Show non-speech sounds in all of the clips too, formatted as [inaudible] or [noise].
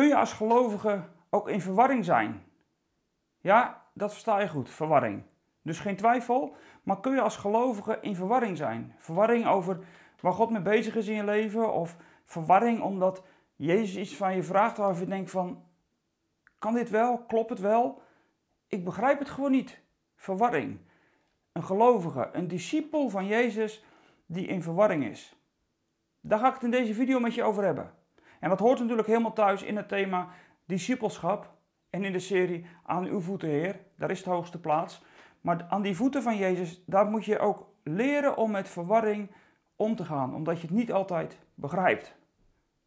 Kun je als gelovige ook in verwarring zijn? Ja, dat versta je goed, verwarring. Dus geen twijfel, maar kun je als gelovige in verwarring zijn? Verwarring over waar God mee bezig is in je leven, of verwarring omdat Jezus iets van je vraagt waarvan je denkt van, kan dit wel? Klopt het wel? Ik begrijp het gewoon niet. Verwarring. Een gelovige, een discipel van Jezus die in verwarring is. Daar ga ik het in deze video met je over hebben. En dat hoort natuurlijk helemaal thuis in het thema discipelschap en in de serie Aan uw voeten, Heer. Daar is de hoogste plaats. Maar aan die voeten van Jezus, daar moet je ook leren om met verwarring om te gaan, omdat je het niet altijd begrijpt.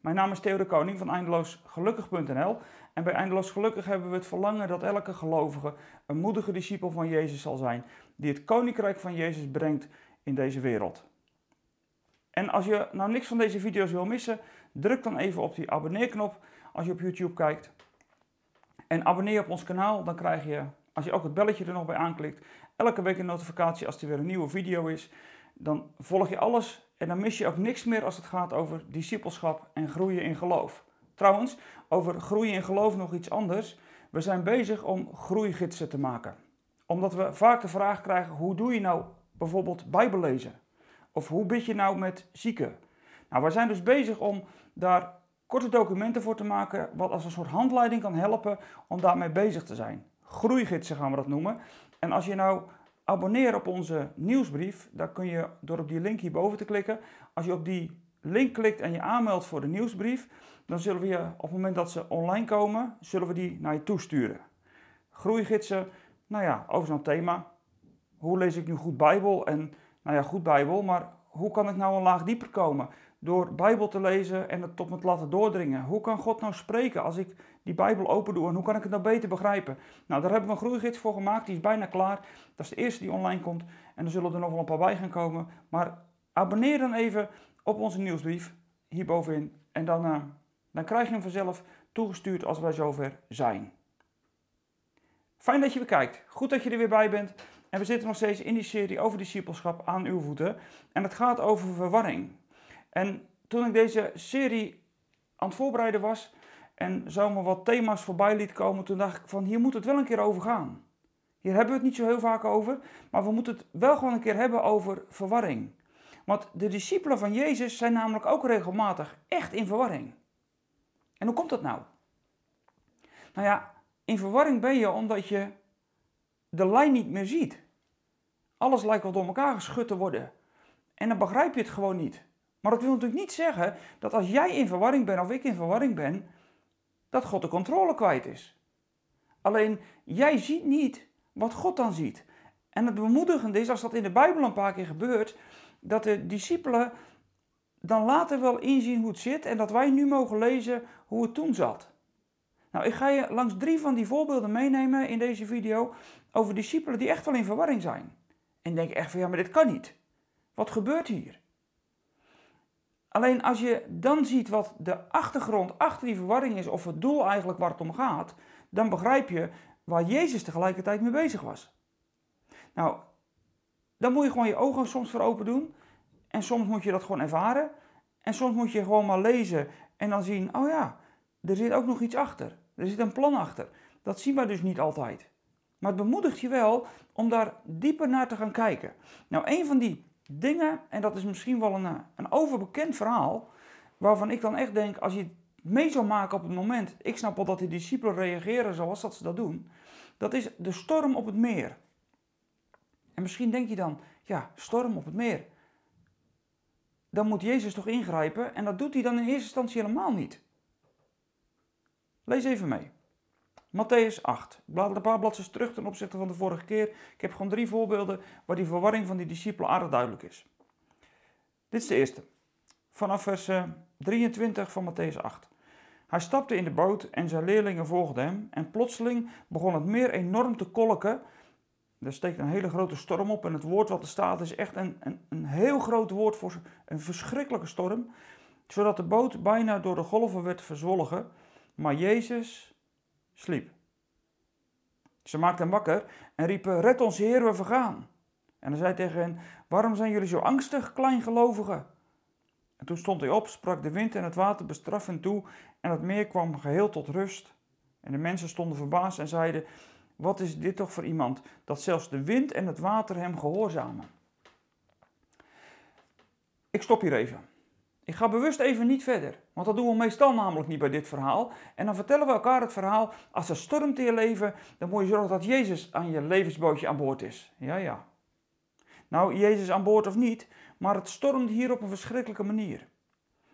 Mijn naam is Theo de Koning van eindeloosgelukkig.nl en bij Eindeloos Gelukkig hebben we het verlangen dat elke gelovige een moedige discipel van Jezus zal zijn, die het koninkrijk van Jezus brengt in deze wereld. En als je nou niks van deze video's wil missen, druk dan even op die abonneerknop als je op YouTube kijkt. En abonneer op ons kanaal, dan krijg je, als je ook het belletje er nog bij aanklikt, elke week een notificatie als er weer een nieuwe video is. Dan volg je alles en dan mis je ook niks meer als het gaat over discipelschap en groeien in geloof. Trouwens, over groeien in geloof nog iets anders. We zijn bezig om groeigidsen te maken. Omdat we vaak de vraag krijgen: hoe doe je nou bijvoorbeeld Bijbellezen? Of hoe bid je nou met zieken? Nou, we zijn dus bezig om daar korte documenten voor te maken, wat als een soort handleiding kan helpen om daarmee bezig te zijn. Groeigidsen gaan we dat noemen. En als je nou abonneert op onze nieuwsbrief, dan kun je door op die link hierboven te klikken. Als je op die link klikt en je aanmeldt voor de nieuwsbrief, dan zullen we je op het moment dat ze online komen, zullen we die naar je toesturen. Groeigidsen, nou ja, over zo'n thema. Hoe lees ik nu goed Bijbel? En nou ja, goed Bijbel, maar hoe kan ik nou een laag dieper komen? Door Bijbel te lezen en het tot me te laten doordringen. Hoe kan God nou spreken als ik die Bijbel open doe en hoe kan ik het nou beter begrijpen? Nou, daar hebben we een groeigids voor gemaakt, die is bijna klaar. Dat is de eerste die online komt en er zullen er nog wel een paar bij gaan komen. Maar abonneer dan even op onze nieuwsbrief hierbovenin en dan, uh, dan krijg je hem vanzelf toegestuurd als wij zover zijn. Fijn dat je weer kijkt. Goed dat je er weer bij bent. En we zitten nog steeds in die serie over discipelschap aan uw voeten. En het gaat over verwarring. En toen ik deze serie aan het voorbereiden was en zomaar wat thema's voorbij liet komen, toen dacht ik van hier moet het wel een keer over gaan. Hier hebben we het niet zo heel vaak over, maar we moeten het wel gewoon een keer hebben over verwarring. Want de discipelen van Jezus zijn namelijk ook regelmatig echt in verwarring. En hoe komt dat nou? Nou ja, in verwarring ben je omdat je de lijn niet meer ziet. Alles lijkt wel door elkaar geschud te worden. En dan begrijp je het gewoon niet. Maar dat wil natuurlijk niet zeggen dat als jij in verwarring bent of ik in verwarring ben, dat God de controle kwijt is. Alleen jij ziet niet wat God dan ziet. En het bemoedigende is, als dat in de Bijbel een paar keer gebeurt, dat de discipelen dan later wel inzien hoe het zit en dat wij nu mogen lezen hoe het toen zat. Nou, ik ga je langs drie van die voorbeelden meenemen in deze video over discipelen die echt wel in verwarring zijn. En denk echt van ja, maar dit kan niet. Wat gebeurt hier? Alleen als je dan ziet wat de achtergrond achter die verwarring is, of het doel eigenlijk waar het om gaat, dan begrijp je waar Jezus tegelijkertijd mee bezig was. Nou, dan moet je gewoon je ogen soms voor open doen. En soms moet je dat gewoon ervaren. En soms moet je gewoon maar lezen en dan zien, oh ja, er zit ook nog iets achter. Er zit een plan achter. Dat zien we dus niet altijd. Maar het bemoedigt je wel om daar dieper naar te gaan kijken. Nou, een van die dingen, en dat is misschien wel een, een overbekend verhaal, waarvan ik dan echt denk, als je het mee zou maken op het moment, ik snap wel dat die discipelen reageren zoals dat ze dat doen, dat is de storm op het meer. En misschien denk je dan, ja, storm op het meer. Dan moet Jezus toch ingrijpen en dat doet hij dan in eerste instantie helemaal niet. Lees even mee. Matthäus 8. Ik blaad een paar bladzijden terug ten opzichte van de vorige keer. Ik heb gewoon drie voorbeelden waar die verwarring van die discipelen aardig duidelijk is. Dit is de eerste. Vanaf vers 23 eh, van Matthäus 8. Hij stapte in de boot en zijn leerlingen volgden hem. En plotseling begon het meer enorm te kolken. Er steekt een hele grote storm op. En het woord wat er staat is echt een, een, een heel groot woord voor een verschrikkelijke storm. Zodat de boot bijna door de golven werd verzwolgen. Maar Jezus sliep. Ze maakten hem wakker en riepen: Red ons, Heer, we vergaan. En hij zei tegen hen: Waarom zijn jullie zo angstig, kleingelovigen? En toen stond hij op, sprak de wind en het water bestraffend toe en het meer kwam geheel tot rust. En de mensen stonden verbaasd en zeiden, wat is dit toch voor iemand, dat zelfs de wind en het water hem gehoorzamen. Ik stop hier even. Ik ga bewust even niet verder, want dat doen we meestal namelijk niet bij dit verhaal. En dan vertellen we elkaar het verhaal, als er stormt in je leven, dan moet je zorgen dat Jezus aan je levensbootje aan boord is. Ja, ja. Nou, Jezus aan boord of niet, maar het stormt hier op een verschrikkelijke manier.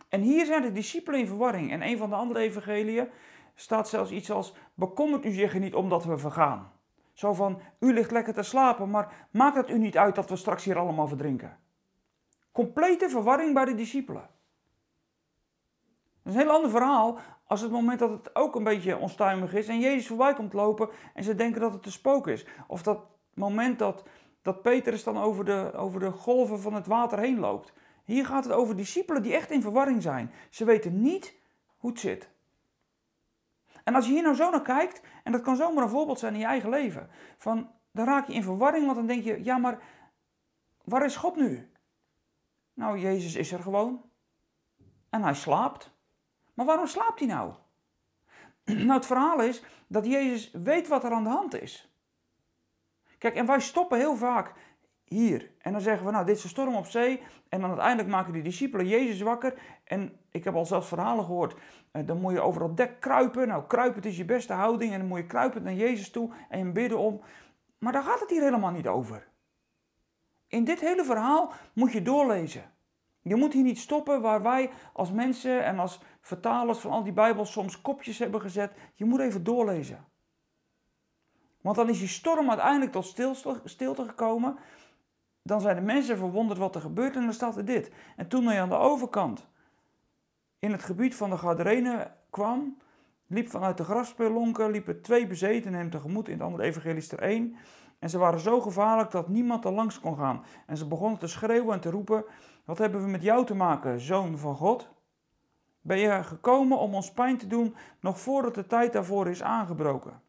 En hier zijn de discipelen in verwarring. En een van de andere evangeliën staat zelfs iets als: Bekommert u zich er niet omdat we vergaan. Zo van: U ligt lekker te slapen, maar maakt het u niet uit dat we straks hier allemaal verdrinken? Complete verwarring bij de discipelen. Dat is een heel ander verhaal als het moment dat het ook een beetje onstuimig is en Jezus voorbij komt lopen en ze denken dat het een spook is. Of dat moment dat, dat Petrus dan over de, over de golven van het water heen loopt. Hier gaat het over discipelen die echt in verwarring zijn. Ze weten niet hoe het zit. En als je hier nou zo naar kijkt, en dat kan zomaar een voorbeeld zijn in je eigen leven, van, dan raak je in verwarring, want dan denk je, ja maar waar is God nu? Nou, Jezus is er gewoon. En hij slaapt. Maar waarom slaapt hij nou? [clears throat] Nou, het verhaal is dat Jezus weet wat er aan de hand is. Kijk, en wij stoppen heel vaak hier. En dan zeggen we, nou, dit is een storm op zee. En dan uiteindelijk maken die discipelen Jezus wakker. En ik heb al zelfs verhalen gehoord. Eh, dan moet je over dat dek kruipen. Nou, kruipen is je beste houding. En dan moet je kruipen naar Jezus toe en bidden om. Maar daar gaat het hier helemaal niet over. In dit hele verhaal moet je doorlezen. Je moet hier niet stoppen waar wij als mensen en als vertalers van al die Bijbels soms kopjes hebben gezet. Je moet even doorlezen. Want dan is die storm uiteindelijk tot stilte, gekomen. Dan zijn de mensen verwonderd wat er gebeurt en dan staat er dit. En toen hij aan de overkant in het gebied van de Gadarenen kwam, liep vanuit de grafspelonken, liepen twee bezetenen hem tegemoet in het andere evangelie er één. En ze waren zo gevaarlijk dat niemand er langs kon gaan. En ze begonnen te schreeuwen en te roepen: Wat hebben we met jou te maken, zoon van God? Ben je gekomen om ons pijn te doen nog voordat de tijd daarvoor is aangebroken?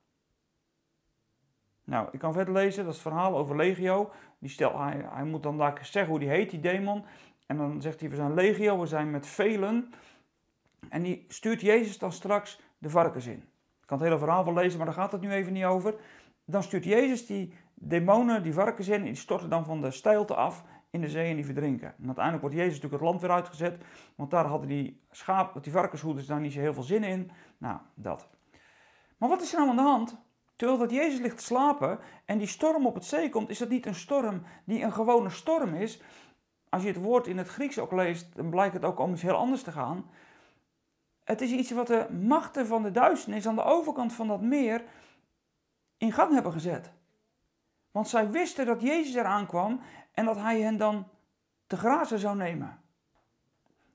Nou, ik kan verder lezen, dat is het verhaal over Legio. Die stel, hij, hij moet dan daar zeggen hoe die heet, die demon. En dan zegt hij, we zijn Legio, we zijn met velen. En die stuurt Jezus dan straks de varkens in. Ik kan het hele verhaal wel lezen, maar daar gaat het nu even niet over. Dan stuurt Jezus die demonen, die varkens in, en die storten dan van de steilte af in de zee en die verdrinken. En uiteindelijk wordt Jezus natuurlijk het land weer uitgezet, want daar hadden die schaap, die varkenshoeders daar niet zo heel veel zin in. Nou, dat. Maar wat is er nou aan de hand? Terwijl dat Jezus ligt slapen en die storm op het zee komt, is dat niet een storm die een gewone storm is. Als je het woord in het Grieks ook leest, dan blijkt het ook om iets heel anders te gaan. Het is iets wat de machten van de duisternis aan de overkant van dat meer in gang hebben gezet. Want zij wisten dat Jezus eraan kwam en dat hij hen dan te grazen zou nemen.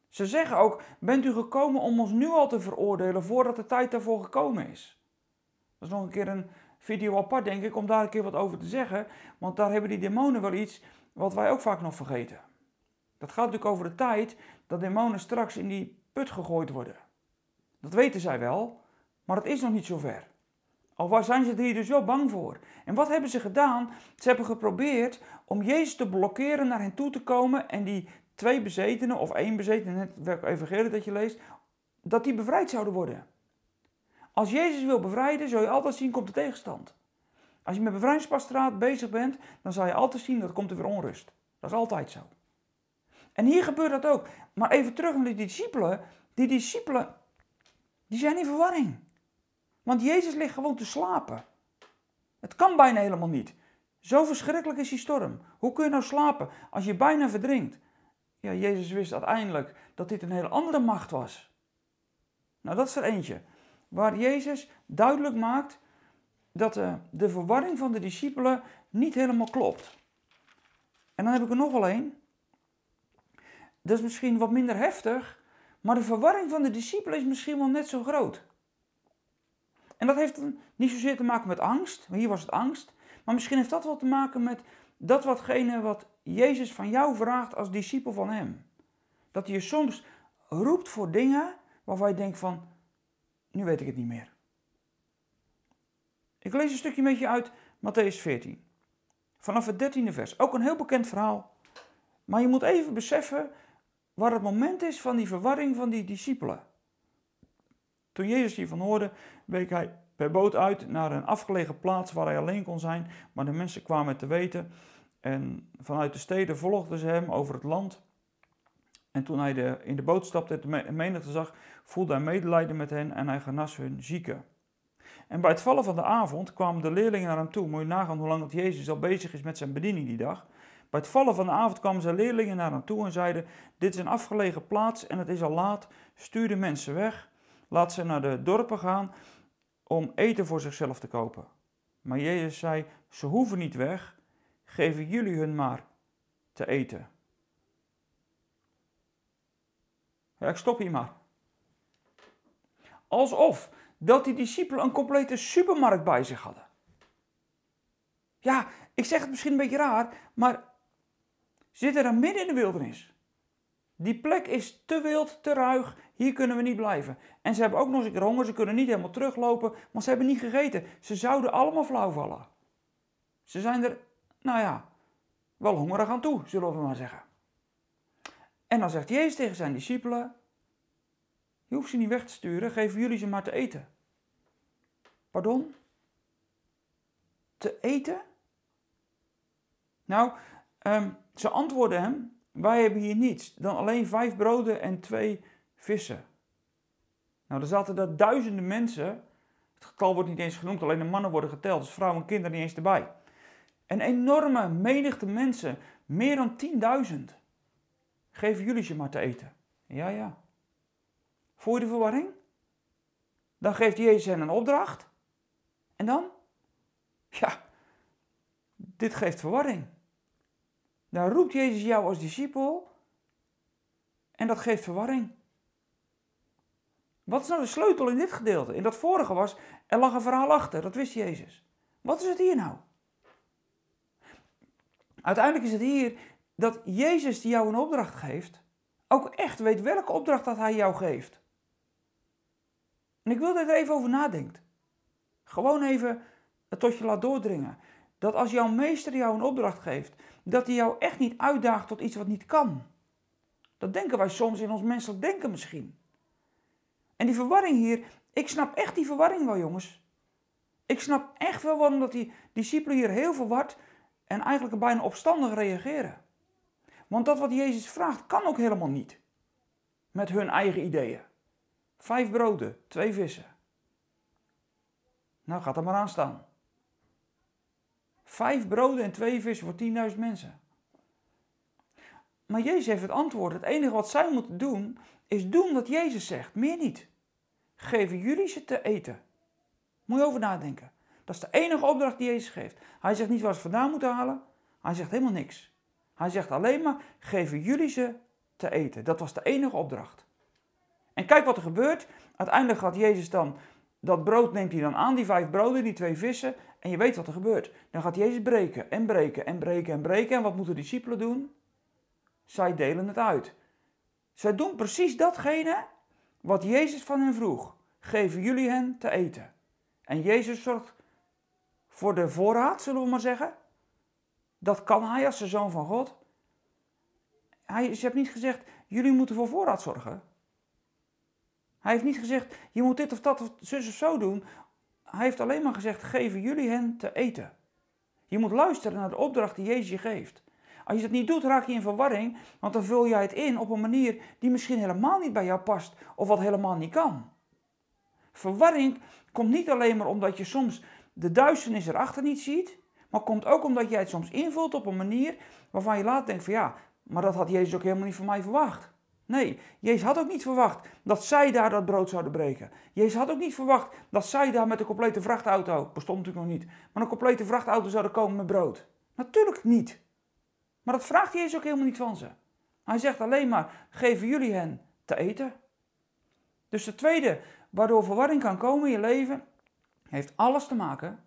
Ze zeggen ook: Bent u gekomen om ons nu al te veroordelen voordat de tijd daarvoor gekomen is? Dat is nog een keer een video apart, denk ik, om daar een keer wat over te zeggen. Want daar hebben die demonen wel iets wat wij ook vaak nog vergeten. Dat gaat natuurlijk over de tijd dat demonen straks in die put gegooid worden. Dat weten zij wel, maar het is nog niet zover. Al zijn ze er hier dus wel bang voor. En wat hebben ze gedaan? Ze hebben geprobeerd om Jezus te blokkeren naar hen toe te komen en die twee bezetenen, of één bezetene, net welke evangelie dat je leest, dat die bevrijd zouden worden. Als Jezus wil bevrijden, zul je altijd zien, komt de tegenstand. Als je met bevrijdingspastoraat bezig bent, dan zal je altijd zien, dat komt er weer onrust. Dat is altijd zo. En hier gebeurt dat ook. Maar even terug naar die discipelen. Die discipelen, die zijn in verwarring. Want Jezus ligt gewoon te slapen. Het kan bijna helemaal niet. Zo verschrikkelijk is die storm. Hoe kun je nou slapen als je bijna verdrinkt? Ja, Jezus wist uiteindelijk dat dit een hele andere macht was. Nou, dat is er eentje. Waar Jezus duidelijk maakt dat de, de verwarring van de discipelen niet helemaal klopt. En dan heb ik er nog wel één. Dat is misschien wat minder heftig, maar de verwarring van de discipelen is misschien wel net zo groot. En dat heeft niet zozeer te maken met angst, hier was het angst, maar misschien heeft dat wel te maken met dat watgene wat Jezus van jou vraagt als discipel van Hem. Dat hij je soms roept voor dingen waarvan je denkt van, nu weet ik het niet meer. Ik lees een stukje met je uit Matthäus 14. Vanaf het 13e vers. Ook een heel bekend verhaal. Maar je moet even beseffen waar het moment is van die verwarring van die discipelen. Toen Jezus hiervan hoorde, week hij per boot uit naar een afgelegen plaats waar hij alleen kon zijn, maar de mensen kwamen te weten en vanuit de steden volgden ze hem over het land. En toen hij in de boot stapte en de menigte zag, voelde hij medelijden met hen en hij genas hun zieken. En bij het vallen van de avond kwamen de leerlingen naar hem toe. Moet je nagaan hoe lang dat Jezus al bezig is met zijn bediening die dag. Bij het vallen van de avond kwamen zijn leerlingen naar hem toe en zeiden: Dit is een afgelegen plaats en het is al laat. Stuur de mensen weg. Laat ze naar de dorpen gaan om eten voor zichzelf te kopen. Maar Jezus zei: Ze hoeven niet weg. Geven jullie hun maar te eten. Ja, ik stop hier maar. Alsof dat die discipelen een complete supermarkt bij zich hadden. Ja, ik zeg het misschien een beetje raar, maar zitten daar midden in de wildernis. Die plek is te wild, te ruig, hier kunnen we niet blijven. En ze hebben ook nog eens een keer honger, ze kunnen niet helemaal teruglopen, want ze hebben niet gegeten. Ze zouden allemaal flauw vallen. Ze zijn er, nou ja, wel hongerig aan toe, zullen we maar zeggen. En dan zegt Jezus tegen zijn discipelen, je hoeft ze niet weg te sturen, geven jullie ze maar te eten. Pardon? Te eten? Nou, ehm, ze antwoorden hem: Wij hebben hier niets dan alleen vijf broden en twee vissen. Nou, er zaten daar duizenden mensen. Het getal wordt niet eens genoemd, alleen de mannen worden geteld, dus vrouwen en kinderen niet eens erbij. Een enorme menigte mensen, meer dan 10.000. Geven jullie ze maar te eten. Ja, ja. Voel je de verwarring? Dan geeft Jezus hen een opdracht. En dan? Ja, dit geeft verwarring. Dan roept Jezus jou als discipel en dat geeft verwarring. Wat is nou de sleutel in dit gedeelte? In dat vorige was, er lag een verhaal achter, dat wist Jezus. Wat is het hier nou? Uiteindelijk is het hier dat Jezus die jou een opdracht geeft, ook echt weet welke opdracht dat hij jou geeft. En ik wil dat er even over nadenken. Gewoon even het tot je laat doordringen. Dat als jouw meester jou een opdracht geeft, dat hij jou echt niet uitdaagt tot iets wat niet kan. Dat denken wij soms in ons menselijk denken misschien. En die verwarring hier, ik snap echt die verwarring wel, jongens. Ik snap echt wel waarom dat die discipelen hier heel verward en eigenlijk bijna opstandig reageren. Want dat wat Jezus vraagt, kan ook helemaal niet. Met hun eigen ideeën. Vijf broden, twee vissen. Nou, gaat er maar aan staan. Vijf broden en twee vissen voor 10.000 mensen. Maar Jezus heeft het antwoord. Het enige wat zij moeten doen, is doen wat Jezus zegt. Meer niet. Geven jullie ze te eten. Moet je over nadenken. Dat is de enige opdracht die Jezus geeft. Hij zegt niet waar ze vandaan moeten halen. Hij zegt helemaal niks. Hij zegt alleen maar, geven jullie ze te eten. Dat was de enige opdracht. En kijk wat er gebeurt. Uiteindelijk gaat Jezus dan dat brood neemt hij dan aan, die vijf broden, die twee vissen. En je weet wat er gebeurt. Dan gaat Jezus breken en breken en breken en breken. En wat moeten de discipelen doen? Zij delen het uit. Zij doen precies datgene wat Jezus van hen vroeg. Geven jullie hen te eten. En Jezus zorgt voor de voorraad, zullen we maar zeggen. Dat kan hij als de zoon van God. Hij, ze heeft niet gezegd, jullie moeten voor voorraad zorgen. Hij heeft niet gezegd, je moet dit of dat of zus of zo doen. Hij heeft alleen maar gezegd, geven jullie hen te eten. Je moet luisteren naar de opdracht die Jezus je geeft. Als je dat niet doet, raak je in verwarring, want dan vul jij het in op een manier die misschien helemaal niet bij jou past of wat helemaal niet kan. Verwarring komt niet alleen maar omdat je soms de duisternis erachter niet ziet, maar komt ook omdat jij het soms invult op een manier waarvan je laat denkt van ja, maar dat had Jezus ook helemaal niet van mij verwacht. Nee, Jezus had ook niet verwacht dat zij daar dat brood zouden breken. Jezus had ook niet verwacht dat zij daar met een complete vrachtauto, bestond natuurlijk nog niet, maar een complete vrachtauto zouden komen met brood. Natuurlijk niet. Maar dat vraagt Jezus ook helemaal niet van ze. Hij zegt alleen maar, geven jullie hen te eten. Dus de tweede waardoor verwarring kan komen in je leven, heeft alles te maken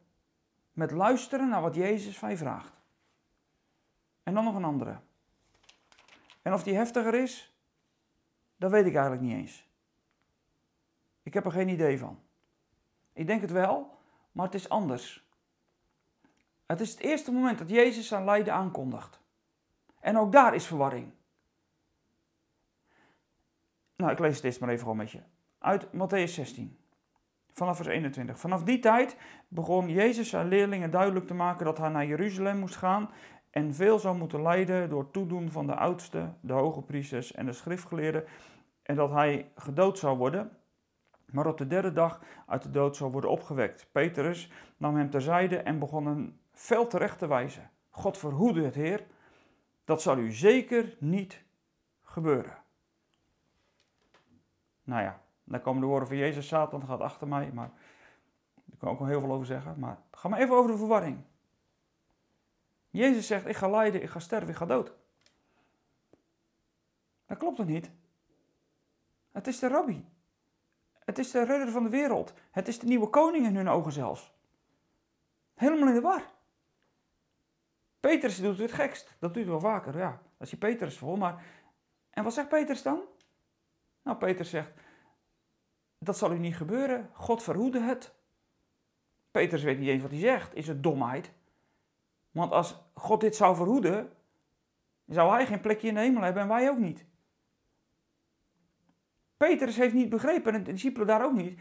met luisteren naar wat Jezus van je vraagt. En dan nog een andere. En of die heftiger is, dat weet ik eigenlijk niet eens. Ik heb er geen idee van. Ik denk het wel, maar het is anders. Het is het eerste moment dat Jezus zijn lijden aankondigt. En ook daar is verwarring. Nou, ik lees het eerst maar even gewoon met je. Uit Matthäus 16, vanaf vers 21. Vanaf die tijd begon Jezus zijn leerlingen duidelijk te maken dat hij naar Jeruzalem moest gaan en veel zou moeten lijden door toedoen van de oudsten, de hoge priesters en de schriftgeleerden en dat hij gedood zou worden, maar op de derde dag uit de dood zou worden opgewekt. Petrus nam hem terzijde en begon een fel terecht te wijzen. God verhoede het, Heer, dat zal u zeker niet gebeuren. Nou ja, dan komen de woorden van Jezus, Satan gaat achter mij, maar daar kan ik ook nog heel veel over zeggen. Maar ga maar even over de verwarring. Jezus zegt, ik ga lijden, ik ga sterven, ik ga dood. Dat klopt toch niet? Het is de rabbi. Het is de redder van de wereld. Het is de nieuwe koning in hun ogen zelfs. Helemaal in de war. Petrus doet het gekst. Dat doet hij wel vaker. Ja, als je Petrus vol. Maar... En wat zegt Petrus dan? Nou, Petrus zegt, dat zal u niet gebeuren. God verhoede het. Petrus weet niet eens wat hij zegt. Is het domheid? Want als God dit zou verhoeden, zou hij geen plekje in de hemel hebben en wij ook niet. Petrus heeft niet begrepen en de discipelen daar ook niet.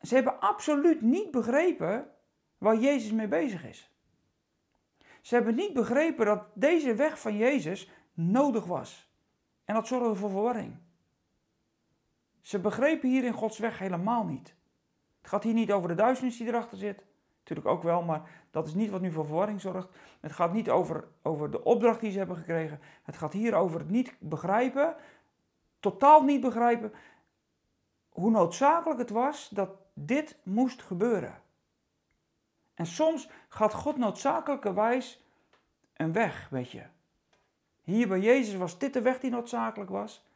Ze hebben absoluut niet begrepen waar Jezus mee bezig is. Ze hebben niet begrepen dat deze weg van Jezus nodig was. En dat zorgde voor verwarring. Ze begrepen hier in Gods weg helemaal niet. Het gaat hier niet over de duisternis die erachter zit. Natuurlijk ook wel, maar dat is niet wat nu voor verwarring zorgt. Het gaat niet over, over de opdracht die ze hebben gekregen. Het gaat hier over het niet begrijpen, totaal niet begrijpen, hoe noodzakelijk het was dat dit moest gebeuren. En soms gaat God noodzakelijkerwijs een weg, weet je. Hier bij Jezus was dit de weg die noodzakelijk was.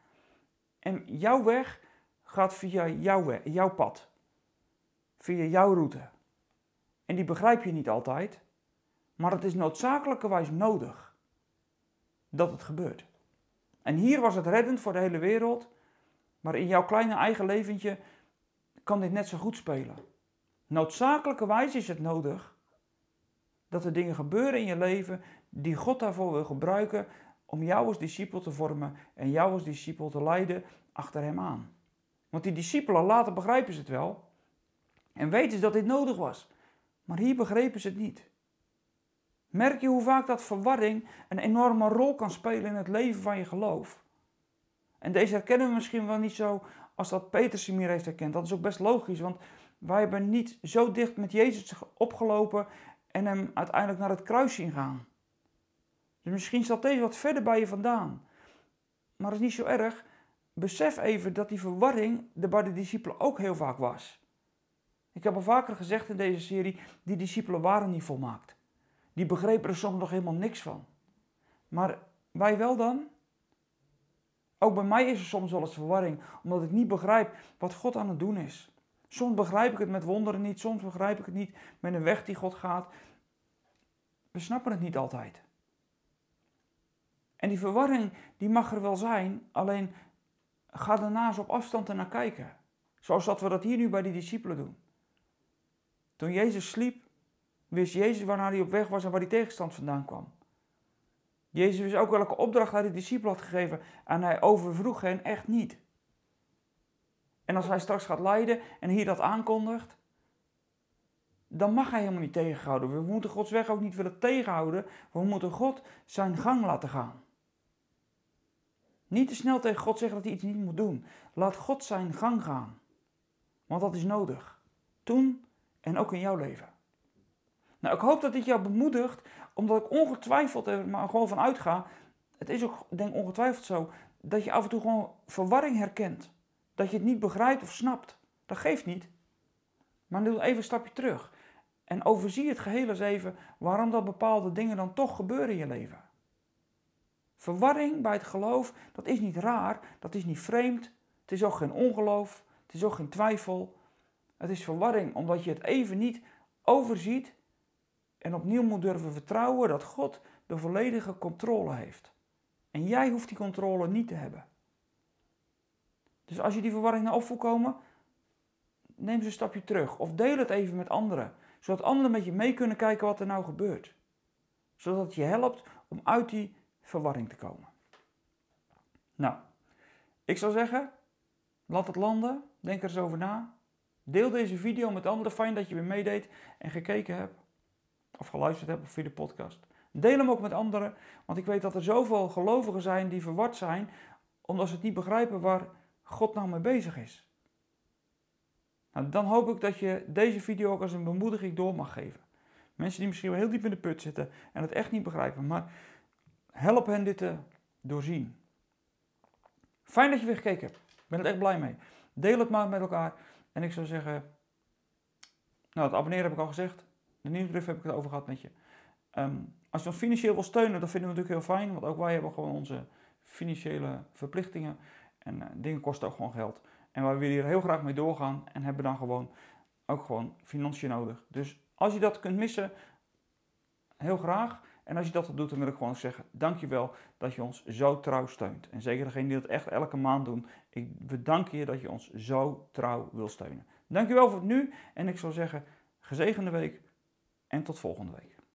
En jouw weg gaat via jouw, jouw pad. Via jouw route. En die begrijp je niet altijd. Maar het is noodzakelijkerwijs nodig dat het gebeurt. En hier was het reddend voor de hele wereld. Maar in jouw kleine eigen leventje kan dit net zo goed spelen. Noodzakelijkerwijs is het nodig dat er dingen gebeuren in je leven die God daarvoor wil gebruiken om jou als discipel te vormen en jou als discipel te leiden achter hem aan. Want die discipelen later begrijpen ze het wel en weten ze dat dit nodig was. Maar hier begrepen ze het niet. Merk je hoe vaak dat verwarring een enorme rol kan spelen in het leven van je geloof? En deze herkennen we misschien wel niet zo als dat Petrus hem hier heeft herkend. Dat is ook best logisch, want wij hebben niet zo dicht met Jezus opgelopen en hem uiteindelijk naar het kruis zien gaan. Dus misschien staat deze wat verder bij je vandaan. Maar dat is niet zo erg. Besef even dat die verwarring er bij de discipelen ook heel vaak was. Ik heb al vaker gezegd in deze serie, die discipelen waren niet volmaakt. Die begrepen er soms nog helemaal niks van. Maar wij wel dan? Ook bij mij is er soms wel eens verwarring, omdat ik niet begrijp wat God aan het doen is. Soms begrijp ik het met wonderen niet, soms begrijp ik het niet met een weg die God gaat. We snappen het niet altijd. En die verwarring, die mag er wel zijn, alleen ga daarna eens op afstand ernaar kijken. Zoals dat we dat hier nu bij die discipelen doen. Toen Jezus sliep, wist Jezus waarnaar hij op weg was en waar die tegenstand vandaan kwam. Jezus wist ook welke opdracht hij de discipelen had gegeven en hij overvroeg hen echt niet. En als hij straks gaat lijden en hier dat aankondigt, dan mag hij helemaal niet tegenhouden. We moeten Gods weg ook niet willen tegenhouden, we moeten God zijn gang laten gaan. Niet te snel tegen God zeggen dat hij iets niet moet doen. Laat God zijn gang gaan. Want dat is nodig. Toen en ook in jouw leven. Nou, ik hoop dat dit jou bemoedigt, omdat ik ongetwijfeld er maar gewoon van uitga. Het is ook, denk ongetwijfeld zo, dat je af en toe gewoon verwarring herkent. Dat je het niet begrijpt of snapt. Dat geeft niet. Maar doe even een stapje terug. En overzie het geheel eens even waarom dat bepaalde dingen dan toch gebeuren in je leven. Verwarring bij het geloof, dat is niet raar, dat is niet vreemd. Het is ook geen ongeloof, het is ook geen twijfel. Het is verwarring omdat je het even niet overziet en opnieuw moet durven vertrouwen dat God de volledige controle heeft. En jij hoeft die controle niet te hebben. Dus als je die verwarring naar op komen, neem ze een stapje terug of deel het even met anderen, zodat anderen met je mee kunnen kijken wat er nou gebeurt. Zodat het je helpt om uit die verwarring te komen. Nou, ik zou zeggen, Laat het landen. Denk er eens over na. Deel deze video met anderen. Fijn dat je weer meedeed en gekeken hebt. Of geluisterd hebt via de podcast. Deel hem ook met anderen. Want ik weet dat er zoveel gelovigen zijn die verward zijn. Omdat ze het niet begrijpen waar God nou mee bezig is. Nou, dan hoop ik dat je deze video ook als een bemoediging door mag geven. Mensen die misschien wel heel diep in de put zitten en het echt niet begrijpen. Maar help hen dit te doorzien. Fijn dat je weer gekeken hebt. Ik ben er echt blij mee. Deel het maar met elkaar. En ik zou zeggen, nou het abonneren heb ik al gezegd. De nieuwsbrief heb ik het over gehad met je. Ehm, als je ons financieel wil steunen, dat vinden we natuurlijk heel fijn. Want ook wij hebben gewoon onze financiële verplichtingen. En uh, dingen kosten ook gewoon geld. En wij willen hier heel graag mee doorgaan. En hebben dan gewoon ook gewoon financiën nodig. Dus als je dat kunt missen, heel graag. En als je dat doet, dan wil ik gewoon zeggen, dankjewel dat je ons zo trouw steunt. En zeker degene die dat echt elke maand doen. Ik bedank je dat je ons zo trouw wil steunen. Dankjewel voor het nu. En ik zou zeggen, gezegende week en tot volgende week.